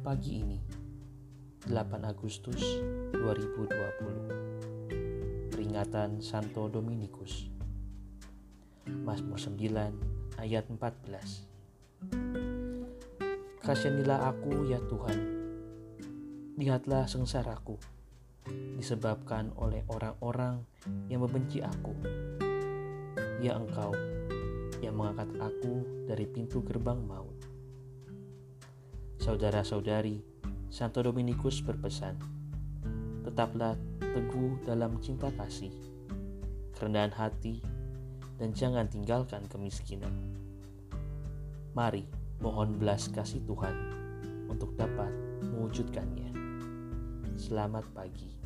pagi ini, 8 Agustus 2020. Peringatan Santo Dominikus. Mazmur 9 ayat 14. Kasihanilah aku ya Tuhan. Lihatlah sengsaraku disebabkan oleh orang-orang yang membenci aku. Ya Engkau yang mengangkat aku dari pintu gerbang maut Saudara-saudari, Santo Dominikus berpesan, tetaplah teguh dalam cinta kasih, kerendahan hati, dan jangan tinggalkan kemiskinan. Mari mohon belas kasih Tuhan untuk dapat mewujudkannya. Selamat pagi.